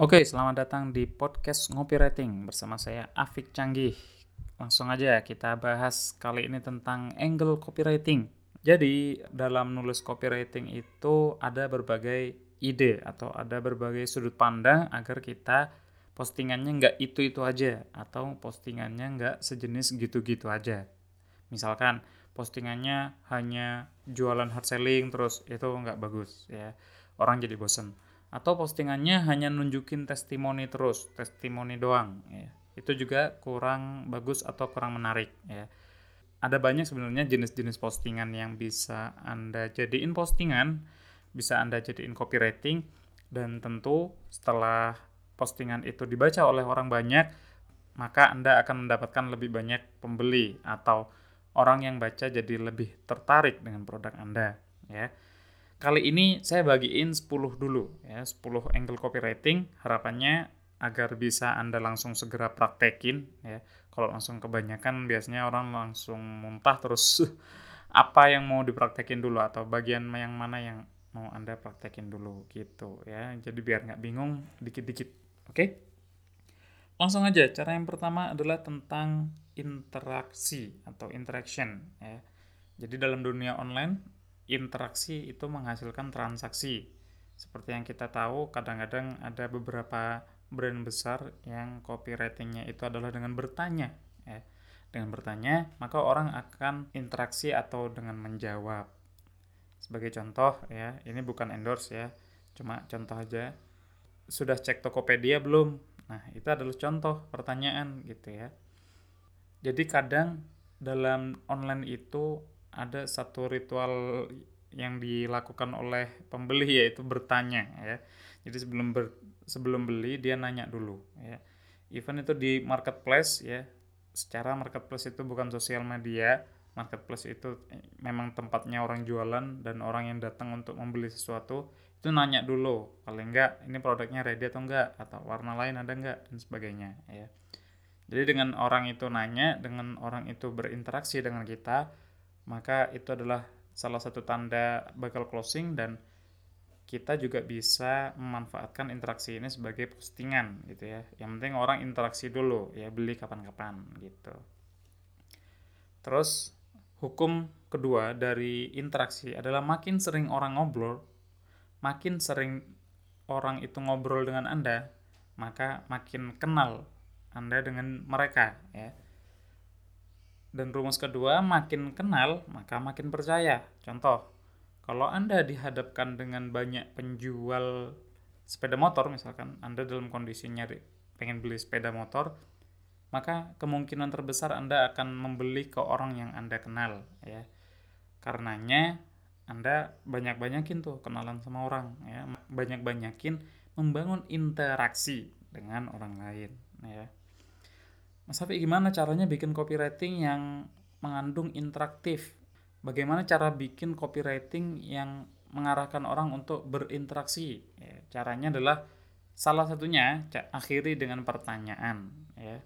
Oke, selamat datang di podcast Ngopi Rating bersama saya Afik Canggih. Langsung aja kita bahas kali ini tentang angle copywriting. Jadi, dalam nulis copywriting itu ada berbagai ide atau ada berbagai sudut pandang agar kita postingannya nggak itu-itu aja atau postingannya nggak sejenis gitu-gitu aja. Misalkan postingannya hanya jualan hard selling terus itu nggak bagus ya. Orang jadi bosen atau postingannya hanya nunjukin testimoni terus, testimoni doang ya. Itu juga kurang bagus atau kurang menarik ya. Ada banyak sebenarnya jenis-jenis postingan yang bisa Anda jadiin postingan, bisa Anda jadiin copywriting dan tentu setelah postingan itu dibaca oleh orang banyak, maka Anda akan mendapatkan lebih banyak pembeli atau orang yang baca jadi lebih tertarik dengan produk Anda ya. Kali ini saya bagiin 10 dulu ya, 10 angle copywriting harapannya agar bisa Anda langsung segera praktekin ya. Kalau langsung kebanyakan biasanya orang langsung muntah terus apa yang mau dipraktekin dulu atau bagian yang mana yang mau Anda praktekin dulu gitu ya. Jadi biar nggak bingung dikit-dikit. Oke? Langsung aja, cara yang pertama adalah tentang interaksi atau interaction ya. Jadi dalam dunia online interaksi itu menghasilkan transaksi. Seperti yang kita tahu, kadang-kadang ada beberapa brand besar yang copywritingnya itu adalah dengan bertanya. Ya. Dengan bertanya, maka orang akan interaksi atau dengan menjawab. Sebagai contoh, ya, ini bukan endorse ya, cuma contoh aja. Sudah cek Tokopedia belum? Nah, itu adalah contoh pertanyaan gitu ya. Jadi kadang dalam online itu ada satu ritual yang dilakukan oleh pembeli yaitu bertanya ya. Jadi sebelum ber, sebelum beli dia nanya dulu ya. Even itu di marketplace ya. Secara marketplace itu bukan sosial media, marketplace itu memang tempatnya orang jualan dan orang yang datang untuk membeli sesuatu itu nanya dulu paling enggak ini produknya ready atau enggak atau warna lain ada enggak dan sebagainya ya. Jadi dengan orang itu nanya, dengan orang itu berinteraksi dengan kita, maka itu adalah salah satu tanda bakal closing dan kita juga bisa memanfaatkan interaksi ini sebagai postingan gitu ya. Yang penting orang interaksi dulu ya beli kapan-kapan gitu. Terus hukum kedua dari interaksi adalah makin sering orang ngobrol, makin sering orang itu ngobrol dengan Anda, maka makin kenal Anda dengan mereka ya. Dan rumus kedua, makin kenal, maka makin percaya. Contoh, kalau Anda dihadapkan dengan banyak penjual sepeda motor, misalkan Anda dalam kondisi nyari pengen beli sepeda motor, maka kemungkinan terbesar Anda akan membeli ke orang yang Anda kenal. ya. Karenanya, Anda banyak-banyakin tuh kenalan sama orang. ya Banyak-banyakin membangun interaksi dengan orang lain. ya Mas Hafi gimana caranya bikin copywriting yang mengandung interaktif? Bagaimana cara bikin copywriting yang mengarahkan orang untuk berinteraksi? Ya, caranya adalah salah satunya akhiri dengan pertanyaan. Ya.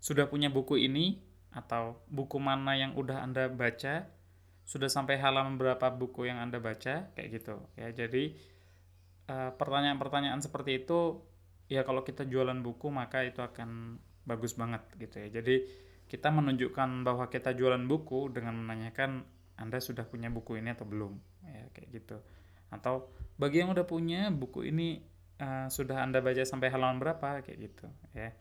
Sudah punya buku ini atau buku mana yang udah anda baca? Sudah sampai halaman berapa buku yang anda baca? Kayak gitu. Ya, jadi eh, pertanyaan-pertanyaan seperti itu ya kalau kita jualan buku maka itu akan bagus banget gitu ya. Jadi kita menunjukkan bahwa kita jualan buku dengan menanyakan Anda sudah punya buku ini atau belum ya kayak gitu. Atau bagi yang udah punya buku ini uh, sudah Anda baca sampai halaman berapa kayak gitu ya.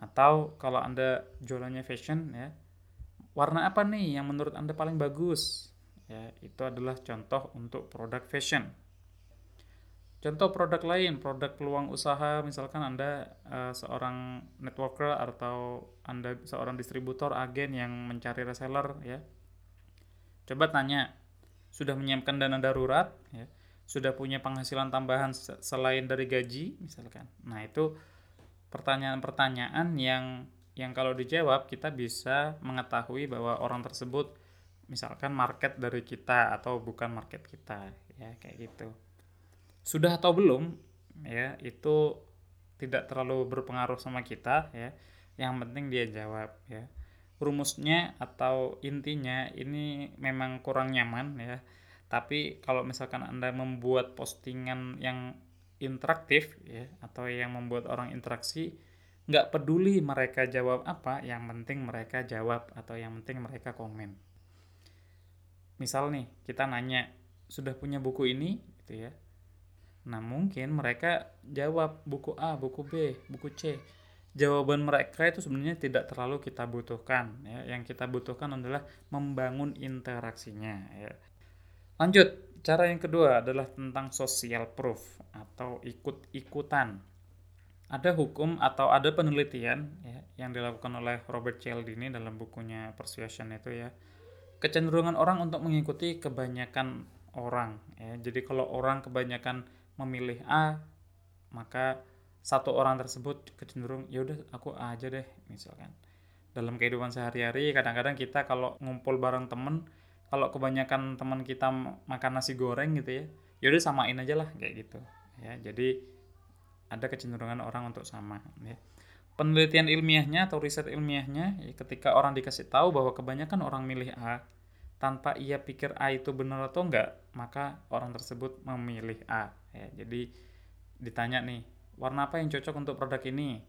Atau kalau Anda jualannya fashion ya, warna apa nih yang menurut Anda paling bagus? Ya, itu adalah contoh untuk produk fashion Contoh produk lain, produk peluang usaha, misalkan Anda uh, seorang networker atau Anda seorang distributor, agen yang mencari reseller ya. Coba tanya, sudah menyiapkan dana darurat ya, sudah punya penghasilan tambahan selain dari gaji misalkan. Nah, itu pertanyaan-pertanyaan yang yang kalau dijawab kita bisa mengetahui bahwa orang tersebut misalkan market dari kita atau bukan market kita ya kayak gitu sudah atau belum ya itu tidak terlalu berpengaruh sama kita ya. Yang penting dia jawab ya. Rumusnya atau intinya ini memang kurang nyaman ya. Tapi kalau misalkan anda membuat postingan yang interaktif ya atau yang membuat orang interaksi nggak peduli mereka jawab apa yang penting mereka jawab atau yang penting mereka komen. Misal nih kita nanya sudah punya buku ini? Gitu ya nah mungkin mereka jawab buku A buku B buku C. Jawaban mereka itu sebenarnya tidak terlalu kita butuhkan ya. Yang kita butuhkan adalah membangun interaksinya ya. Lanjut cara yang kedua adalah tentang social proof atau ikut-ikutan. Ada hukum atau ada penelitian ya, yang dilakukan oleh Robert Cialdini dalam bukunya Persuasion itu ya. Kecenderungan orang untuk mengikuti kebanyakan orang ya. Jadi kalau orang kebanyakan memilih A maka satu orang tersebut kecenderung ya udah aku aja deh misalkan. Dalam kehidupan sehari-hari kadang-kadang kita kalau ngumpul bareng temen kalau kebanyakan teman kita makan nasi goreng gitu ya ya udah samain aja lah kayak gitu. Ya jadi ada kecenderungan orang untuk sama ya. Penelitian ilmiahnya atau riset ilmiahnya ya, ketika orang dikasih tahu bahwa kebanyakan orang milih A tanpa ia pikir A itu benar atau enggak maka orang tersebut memilih A ya jadi ditanya nih warna apa yang cocok untuk produk ini?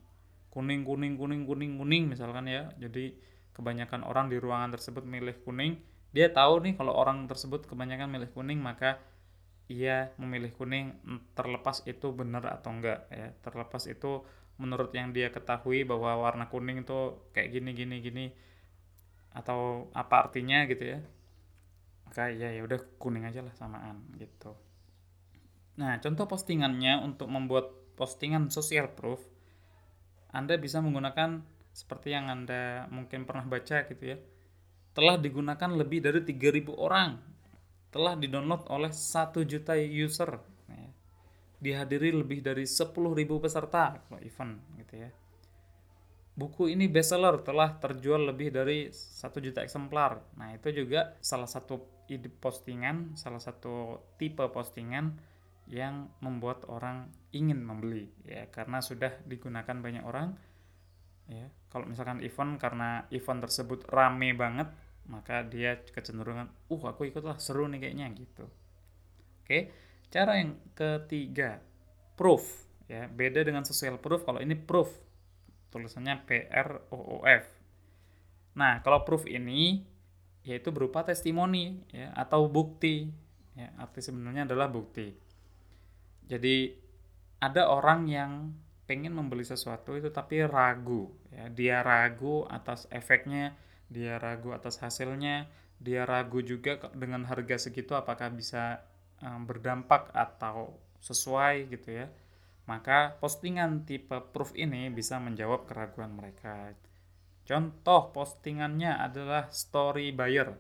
Kuning kuning kuning kuning kuning misalkan ya. Jadi kebanyakan orang di ruangan tersebut milih kuning. Dia tahu nih kalau orang tersebut kebanyakan milih kuning maka ia memilih kuning terlepas itu benar atau enggak ya. Terlepas itu menurut yang dia ketahui bahwa warna kuning itu kayak gini gini gini atau apa artinya gitu ya. Maka ya ya udah kuning aja lah samaan gitu nah contoh postingannya untuk membuat postingan social proof, Anda bisa menggunakan seperti yang Anda mungkin pernah baca gitu ya. Telah digunakan lebih dari 3000 orang. Telah didownload oleh 1 juta user. Ya. Dihadiri lebih dari 10.000 peserta kalau event gitu ya. Buku ini bestseller telah terjual lebih dari 1 juta eksemplar. Nah, itu juga salah satu ide postingan, salah satu tipe postingan yang membuat orang ingin membeli ya. Karena sudah digunakan banyak orang ya. Kalau misalkan event karena event tersebut rame banget maka dia kecenderungan uh aku ikutlah seru nih kayaknya gitu. Oke cara yang ketiga proof ya. Beda dengan social proof kalau ini proof tulisannya P R O O F. Nah kalau proof ini yaitu berupa testimoni ya atau bukti ya. Arti sebenarnya adalah bukti jadi ada orang yang pengen membeli sesuatu itu tapi ragu ya. Dia ragu atas efeknya dia ragu atas hasilnya dia ragu juga dengan harga segitu apakah bisa um, berdampak atau sesuai gitu ya. Maka postingan tipe proof ini bisa menjawab keraguan mereka. Contoh postingannya adalah story buyer.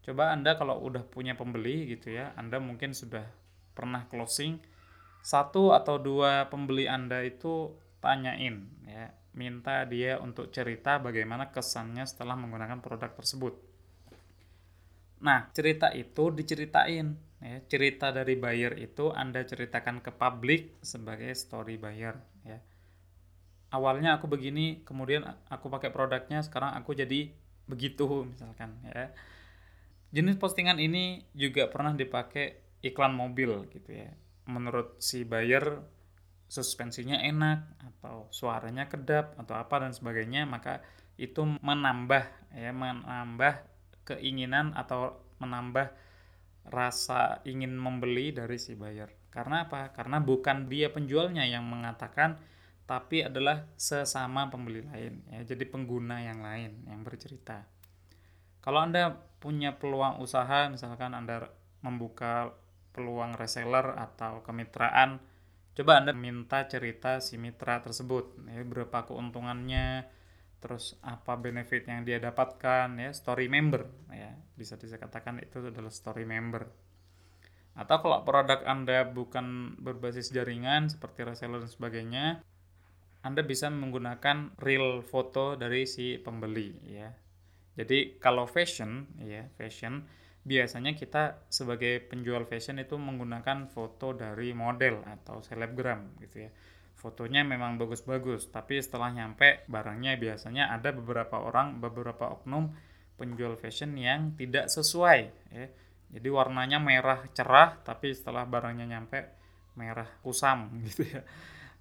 Coba anda kalau udah punya pembeli gitu ya anda mungkin sudah pernah closing satu atau dua pembeli Anda itu tanyain ya minta dia untuk cerita bagaimana kesannya setelah menggunakan produk tersebut. Nah, cerita itu diceritain ya. Cerita dari buyer itu Anda ceritakan ke publik sebagai story buyer ya. Awalnya aku begini, kemudian aku pakai produknya, sekarang aku jadi begitu misalkan ya. Jenis postingan ini juga pernah dipakai iklan mobil gitu ya. Menurut si buyer suspensinya enak atau suaranya kedap atau apa dan sebagainya maka itu menambah ya menambah keinginan atau menambah rasa ingin membeli dari si buyer. Karena apa? Karena bukan dia penjualnya yang mengatakan tapi adalah sesama pembeli lain ya jadi pengguna yang lain yang bercerita. Kalau anda punya peluang usaha misalkan anda membuka peluang reseller atau kemitraan, coba Anda minta cerita si mitra tersebut, ya, berapa keuntungannya, terus apa benefit yang dia dapatkan, ya story member, ya bisa dikatakan itu adalah story member. Atau kalau produk Anda bukan berbasis jaringan seperti reseller dan sebagainya, Anda bisa menggunakan real foto dari si pembeli, ya. Jadi kalau fashion, ya fashion biasanya kita sebagai penjual fashion itu menggunakan foto dari model atau selebgram gitu ya fotonya memang bagus-bagus tapi setelah nyampe barangnya biasanya ada beberapa orang beberapa oknum penjual fashion yang tidak sesuai ya jadi warnanya merah cerah tapi setelah barangnya nyampe merah kusam gitu ya.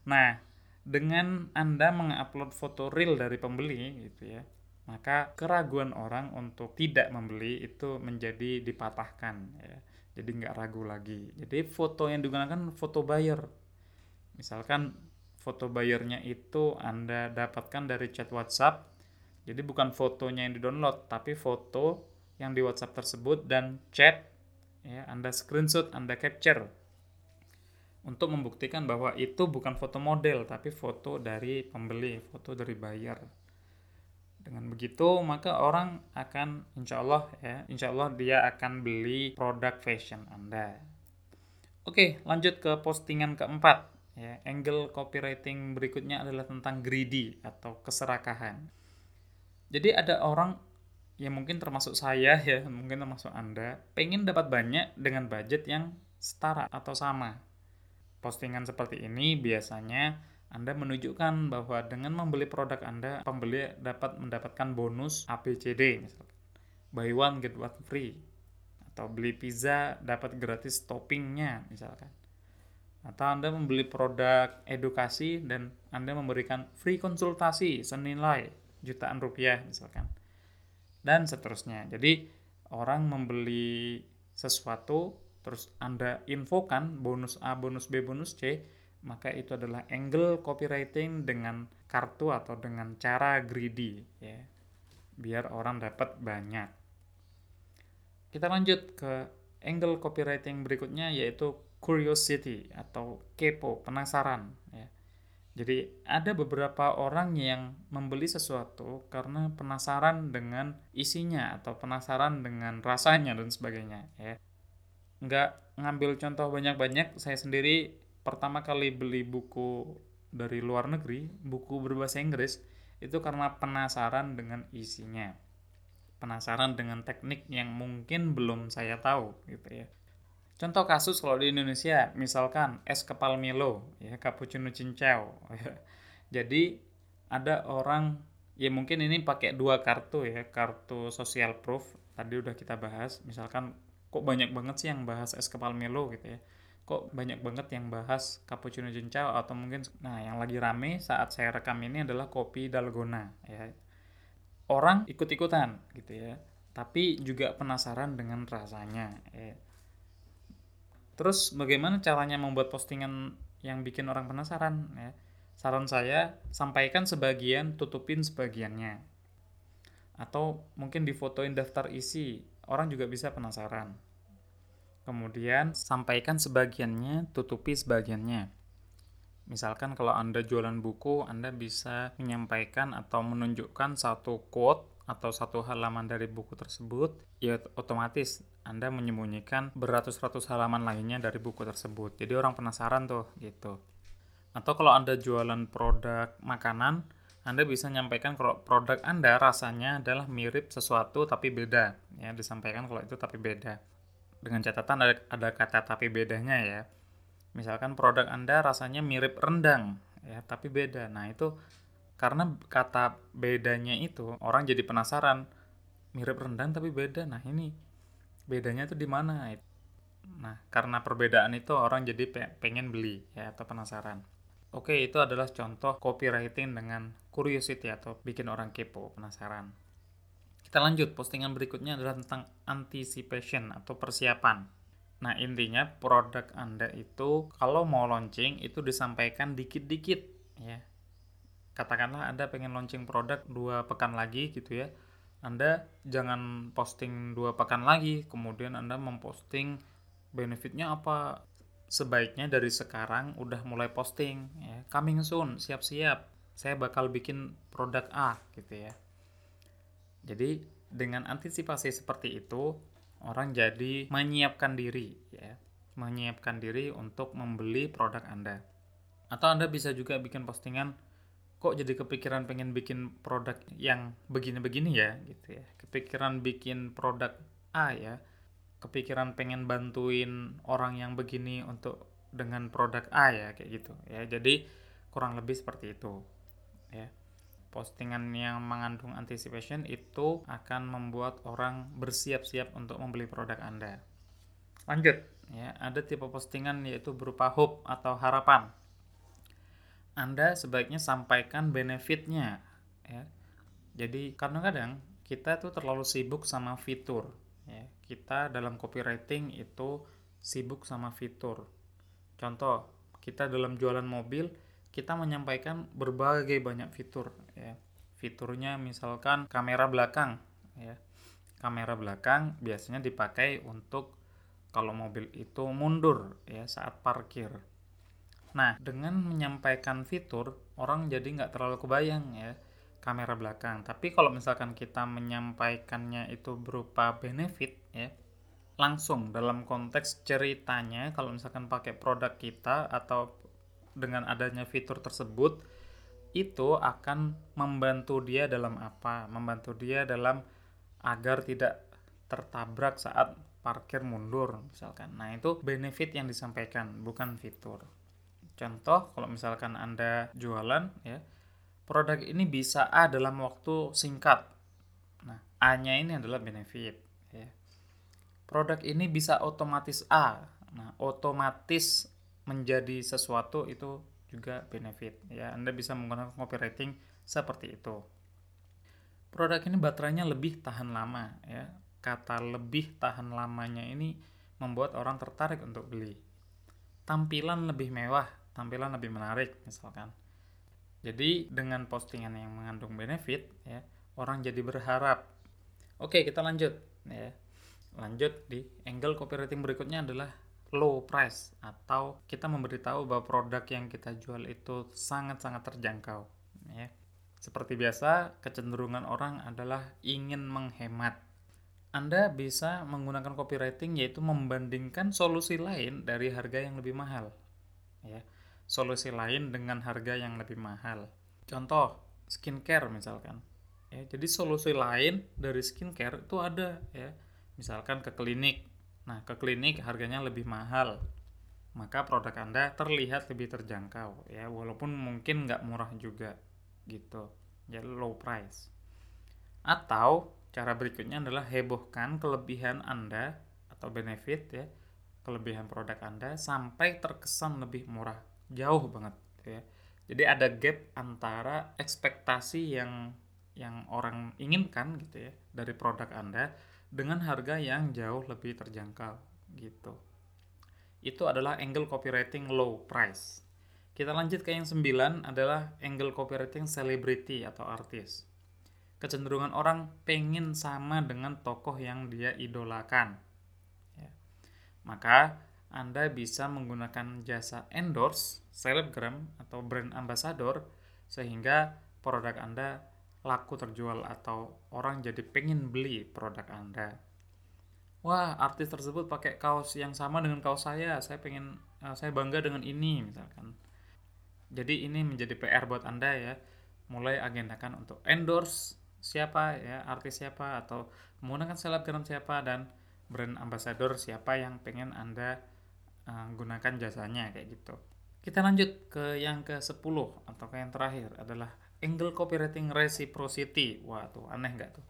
Nah, dengan Anda mengupload foto real dari pembeli gitu ya, maka keraguan orang untuk tidak membeli itu menjadi dipatahkan ya. Jadi nggak ragu lagi. Jadi foto yang digunakan foto buyer. Misalkan foto bayarnya itu Anda dapatkan dari chat WhatsApp. Jadi bukan fotonya yang di-download, tapi foto yang di WhatsApp tersebut dan chat ya Anda screenshot, Anda capture untuk membuktikan bahwa itu bukan foto model tapi foto dari pembeli, foto dari buyer. Dengan begitu, maka orang akan insya Allah ya, insya Allah dia akan beli produk fashion Anda. Oke, lanjut ke postingan keempat. Ya, angle copywriting berikutnya adalah tentang greedy atau keserakahan. Jadi ada orang yang mungkin termasuk saya ya, mungkin termasuk Anda, pengen dapat banyak dengan budget yang setara atau sama. Postingan seperti ini biasanya anda menunjukkan bahwa dengan membeli produk Anda, pembeli dapat mendapatkan bonus ABCD misalkan. Buy one get one free. Atau beli pizza dapat gratis toppingnya misalkan. Atau Anda membeli produk edukasi dan Anda memberikan free konsultasi senilai jutaan rupiah misalkan. Dan seterusnya. Jadi orang membeli sesuatu terus Anda infokan bonus A, bonus B, bonus C maka itu adalah angle copywriting dengan kartu atau dengan cara greedy ya. Biar orang dapat banyak. Kita lanjut ke angle copywriting berikutnya yaitu curiosity atau kepo penasaran ya. Jadi ada beberapa orang yang membeli sesuatu karena penasaran dengan isinya atau penasaran dengan rasanya dan sebagainya ya. Nggak ngambil contoh banyak-banyak saya sendiri pertama kali beli buku dari luar negeri, buku berbahasa Inggris, itu karena penasaran dengan isinya. Penasaran dengan teknik yang mungkin belum saya tahu gitu ya. Contoh kasus kalau di Indonesia, misalkan es kepal Milo, ya cappuccino cincau. Ya. Jadi ada orang ya mungkin ini pakai dua kartu ya, kartu social proof tadi udah kita bahas. Misalkan kok banyak banget sih yang bahas es kepal Milo gitu ya kok banyak banget yang bahas cappuccino cincau atau mungkin nah yang lagi rame saat saya rekam ini adalah kopi dalgona ya. Orang ikut-ikutan gitu ya. Tapi juga penasaran dengan rasanya ya. terus bagaimana caranya membuat postingan yang bikin orang penasaran ya? Saran saya sampaikan sebagian tutupin sebagiannya. Atau mungkin difotoin daftar isi orang juga bisa penasaran Kemudian sampaikan sebagiannya, tutupi sebagiannya. Misalkan kalau Anda jualan buku, Anda bisa menyampaikan atau menunjukkan satu quote atau satu halaman dari buku tersebut, ya otomatis Anda menyembunyikan beratus-ratus halaman lainnya dari buku tersebut. Jadi orang penasaran tuh gitu. Atau kalau Anda jualan produk makanan, Anda bisa menyampaikan kalau produk Anda rasanya adalah mirip sesuatu tapi beda. Ya, disampaikan kalau itu tapi beda dengan catatan ada, ada kata tapi bedanya ya. Misalkan produk Anda rasanya mirip rendang ya, tapi beda. Nah, itu karena kata bedanya itu orang jadi penasaran mirip rendang tapi beda. Nah, ini bedanya itu di mana? Nah, karena perbedaan itu orang jadi pengen beli ya atau penasaran. Oke, itu adalah contoh copywriting dengan curiosity atau bikin orang kepo, penasaran. Kita lanjut, postingan berikutnya adalah tentang anticipation atau persiapan. Nah, intinya produk Anda itu kalau mau launching itu disampaikan dikit-dikit ya. Katakanlah Anda pengen launching produk dua pekan lagi gitu ya. Anda jangan posting dua pekan lagi, kemudian Anda memposting benefitnya apa. Sebaiknya dari sekarang udah mulai posting ya. Coming soon, siap-siap. Saya bakal bikin produk A gitu ya jadi dengan antisipasi seperti itu orang jadi menyiapkan diri ya, menyiapkan diri untuk membeli produk Anda. Atau Anda bisa juga bikin postingan kok jadi kepikiran pengen bikin produk yang begini-begini ya gitu ya. Kepikiran bikin produk A ya. Kepikiran pengen bantuin orang yang begini untuk dengan produk A ya kayak gitu ya. Jadi kurang lebih seperti itu ya postingan yang mengandung anticipation itu akan membuat orang bersiap-siap untuk membeli produk Anda. Lanjut, ya ada tipe postingan yaitu berupa hope atau harapan. Anda sebaiknya sampaikan benefitnya ya. Jadi kadang-kadang kita tuh terlalu sibuk sama fitur ya. Kita dalam copywriting itu sibuk sama fitur. Contoh kita dalam jualan mobil kita menyampaikan berbagai banyak fitur ya fiturnya misalkan kamera belakang ya kamera belakang biasanya dipakai untuk kalau mobil itu mundur ya saat parkir. Nah, dengan menyampaikan fitur, orang jadi nggak terlalu kebayang ya kamera belakang. Tapi kalau misalkan kita menyampaikannya itu berupa benefit ya, langsung dalam konteks ceritanya, kalau misalkan pakai produk kita atau dengan adanya fitur tersebut, itu akan membantu dia dalam apa? Membantu dia dalam agar tidak tertabrak saat parkir mundur misalkan. Nah, itu benefit yang disampaikan, bukan fitur. Contoh, kalau misalkan Anda jualan ya, produk ini bisa A dalam waktu singkat. Nah, A-nya ini adalah benefit ya. Produk ini bisa otomatis A. Nah, otomatis menjadi sesuatu itu juga benefit ya. Anda bisa menggunakan copywriting seperti itu. Produk ini baterainya lebih tahan lama ya kata lebih tahan lamanya ini membuat orang tertarik untuk beli. Tampilan lebih mewah, tampilan lebih menarik misalkan. Jadi dengan postingan yang mengandung benefit ya, orang jadi berharap. Oke, kita lanjut ya. Lanjut di angle copywriting berikutnya adalah low price atau kita memberitahu bahwa produk yang kita jual itu sangat-sangat terjangkau ya. Seperti biasa, kecenderungan orang adalah ingin menghemat anda bisa menggunakan copywriting yaitu membandingkan solusi lain dari harga yang lebih mahal. Ya. Solusi lain dengan harga yang lebih mahal. Contoh, skincare misalkan. Ya, jadi solusi lain dari skincare itu ada ya. Misalkan ke klinik. Nah, ke klinik harganya lebih mahal. Maka produk Anda terlihat lebih terjangkau ya, walaupun mungkin nggak murah juga gitu. Jadi low price. Atau Cara berikutnya adalah hebohkan kelebihan Anda atau benefit ya, kelebihan produk Anda sampai terkesan lebih murah, jauh banget ya. Jadi ada gap antara ekspektasi yang yang orang inginkan gitu ya dari produk Anda dengan harga yang jauh lebih terjangkau gitu. Itu adalah angle copywriting low price. Kita lanjut ke yang sembilan adalah angle copywriting celebrity atau artis kecenderungan orang pengen sama dengan tokoh yang dia idolakan. Ya. Maka Anda bisa menggunakan jasa endorse, selebgram, atau brand ambassador sehingga produk Anda laku terjual atau orang jadi pengen beli produk Anda. Wah, artis tersebut pakai kaos yang sama dengan kaos saya. Saya pengen, uh, saya bangga dengan ini, misalkan. Jadi ini menjadi PR buat Anda ya. Mulai agendakan untuk endorse siapa ya artis siapa atau menggunakan selebgram siapa dan brand ambassador siapa yang pengen anda uh, gunakan jasanya kayak gitu kita lanjut ke yang ke 10 atau ke yang terakhir adalah angle copywriting reciprocity wah tuh aneh nggak tuh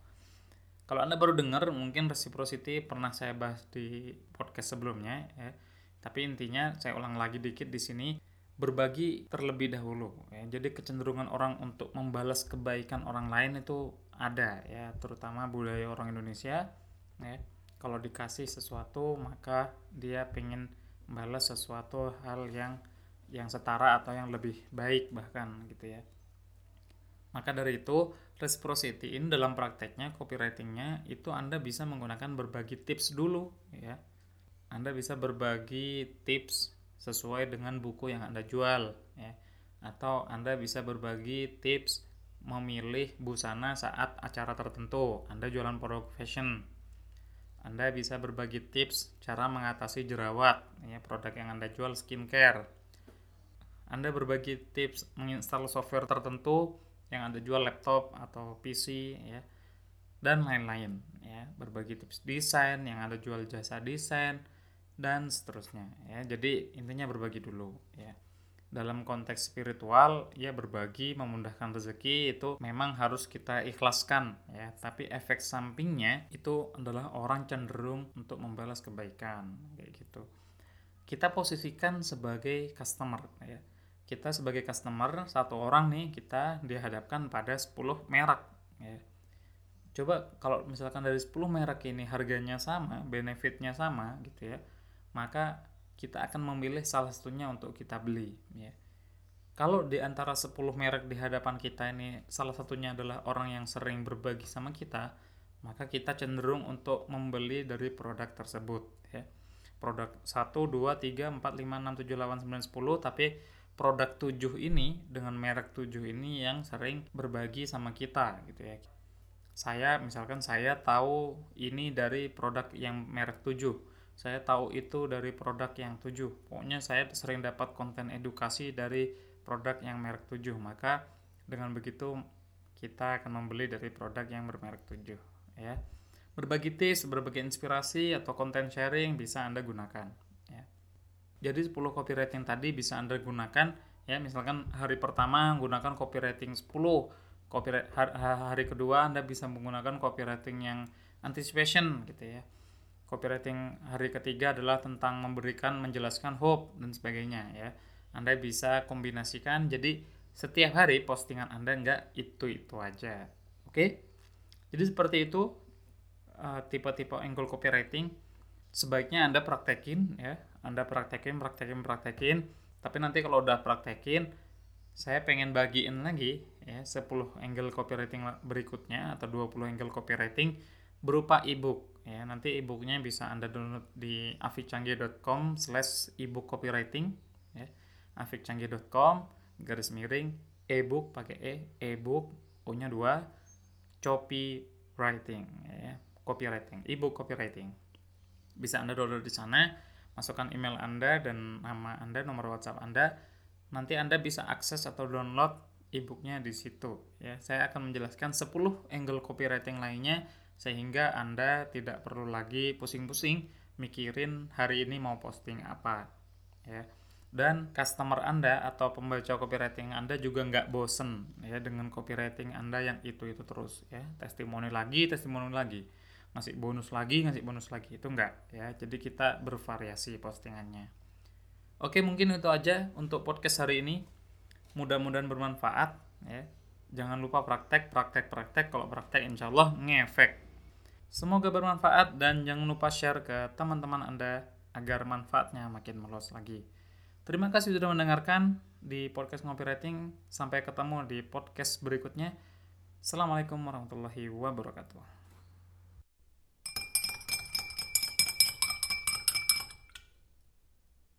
kalau anda baru dengar mungkin reciprocity pernah saya bahas di podcast sebelumnya ya tapi intinya saya ulang lagi dikit di sini berbagi terlebih dahulu ya. Jadi kecenderungan orang untuk membalas kebaikan orang lain itu ada ya, terutama budaya orang Indonesia ya. Kalau dikasih sesuatu maka dia pengen membalas sesuatu hal yang yang setara atau yang lebih baik bahkan gitu ya. Maka dari itu reciprocity ini dalam prakteknya copywritingnya itu Anda bisa menggunakan berbagi tips dulu ya. Anda bisa berbagi tips sesuai dengan buku yang Anda jual ya. Atau Anda bisa berbagi tips memilih busana saat acara tertentu. Anda jualan produk fashion. Anda bisa berbagi tips cara mengatasi jerawat, ya, produk yang Anda jual skincare. Anda berbagi tips menginstal software tertentu yang Anda jual laptop atau PC ya dan lain-lain ya berbagi tips desain yang Anda jual jasa desain dan seterusnya ya. Jadi intinya berbagi dulu ya. dalam konteks spiritual ya berbagi memudahkan rezeki itu memang harus kita ikhlaskan ya tapi efek sampingnya itu adalah orang cenderung untuk membalas kebaikan kayak gitu kita posisikan sebagai customer ya kita sebagai customer satu orang nih kita dihadapkan pada 10 merek ya coba kalau misalkan dari 10 merek ini harganya sama benefitnya sama gitu ya maka kita akan memilih salah satunya untuk kita beli ya. Kalau di antara 10 merek di hadapan kita ini salah satunya adalah orang yang sering berbagi sama kita, maka kita cenderung untuk membeli dari produk tersebut ya. Produk 1 2 3 4 5 6 7 8 9 10 tapi produk 7 ini dengan merek 7 ini yang sering berbagi sama kita gitu ya. Saya misalkan saya tahu ini dari produk yang merek 7 saya tahu itu dari produk yang tujuh. Pokoknya saya sering dapat konten edukasi dari produk yang merek tujuh. Maka dengan begitu kita akan membeli dari produk yang bermerek tujuh. Ya. Berbagi tips, berbagi inspirasi atau konten sharing bisa Anda gunakan. Jadi 10 copywriting tadi bisa Anda gunakan ya misalkan hari pertama gunakan copywriting 10 copyright hari kedua Anda bisa menggunakan copywriting yang anticipation gitu ya. Copywriting hari ketiga adalah tentang memberikan menjelaskan hope dan sebagainya ya. Anda bisa kombinasikan jadi setiap hari postingan Anda enggak itu-itu aja oke? Jadi seperti itu uh, tipe-tipe angle copywriting. Sebaiknya Anda praktekin ya Anda praktekin praktekin praktekin. Tapi nanti kalau udah praktekin saya pengen bagiin lagi ya 10 angle copywriting berikutnya atau 20 angle copywriting berupa ebook ya. Nanti ebooknya bisa anda download di afikcanggih.com slash ebook copywriting ya. afikcanggih.com garis miring ebook pakai e ebook o nya dua copywriting ya copywriting ebook copywriting. Bisa anda download di sana masukkan email anda dan nama anda nomor whatsapp anda. Nanti anda bisa akses atau download ebooknya di situ ya. Saya akan menjelaskan 10 angle copywriting lainnya sehingga Anda tidak perlu lagi pusing-pusing mikirin hari ini mau posting apa ya. Dan customer Anda atau pembaca copywriting Anda juga nggak bosen ya dengan copywriting Anda yang itu-itu terus ya. Testimoni lagi testimoni lagi ngasih bonus lagi ngasih bonus lagi itu enggak ya jadi kita bervariasi postingannya oke mungkin itu aja untuk podcast hari ini mudah-mudahan bermanfaat ya jangan lupa praktek praktek praktek kalau praktek insya Allah ngefek Semoga bermanfaat dan jangan lupa share ke teman-teman Anda agar manfaatnya makin meluas lagi. Terima kasih sudah mendengarkan di podcast Ngopi Rating. Sampai ketemu di podcast berikutnya. Assalamualaikum warahmatullahi wabarakatuh.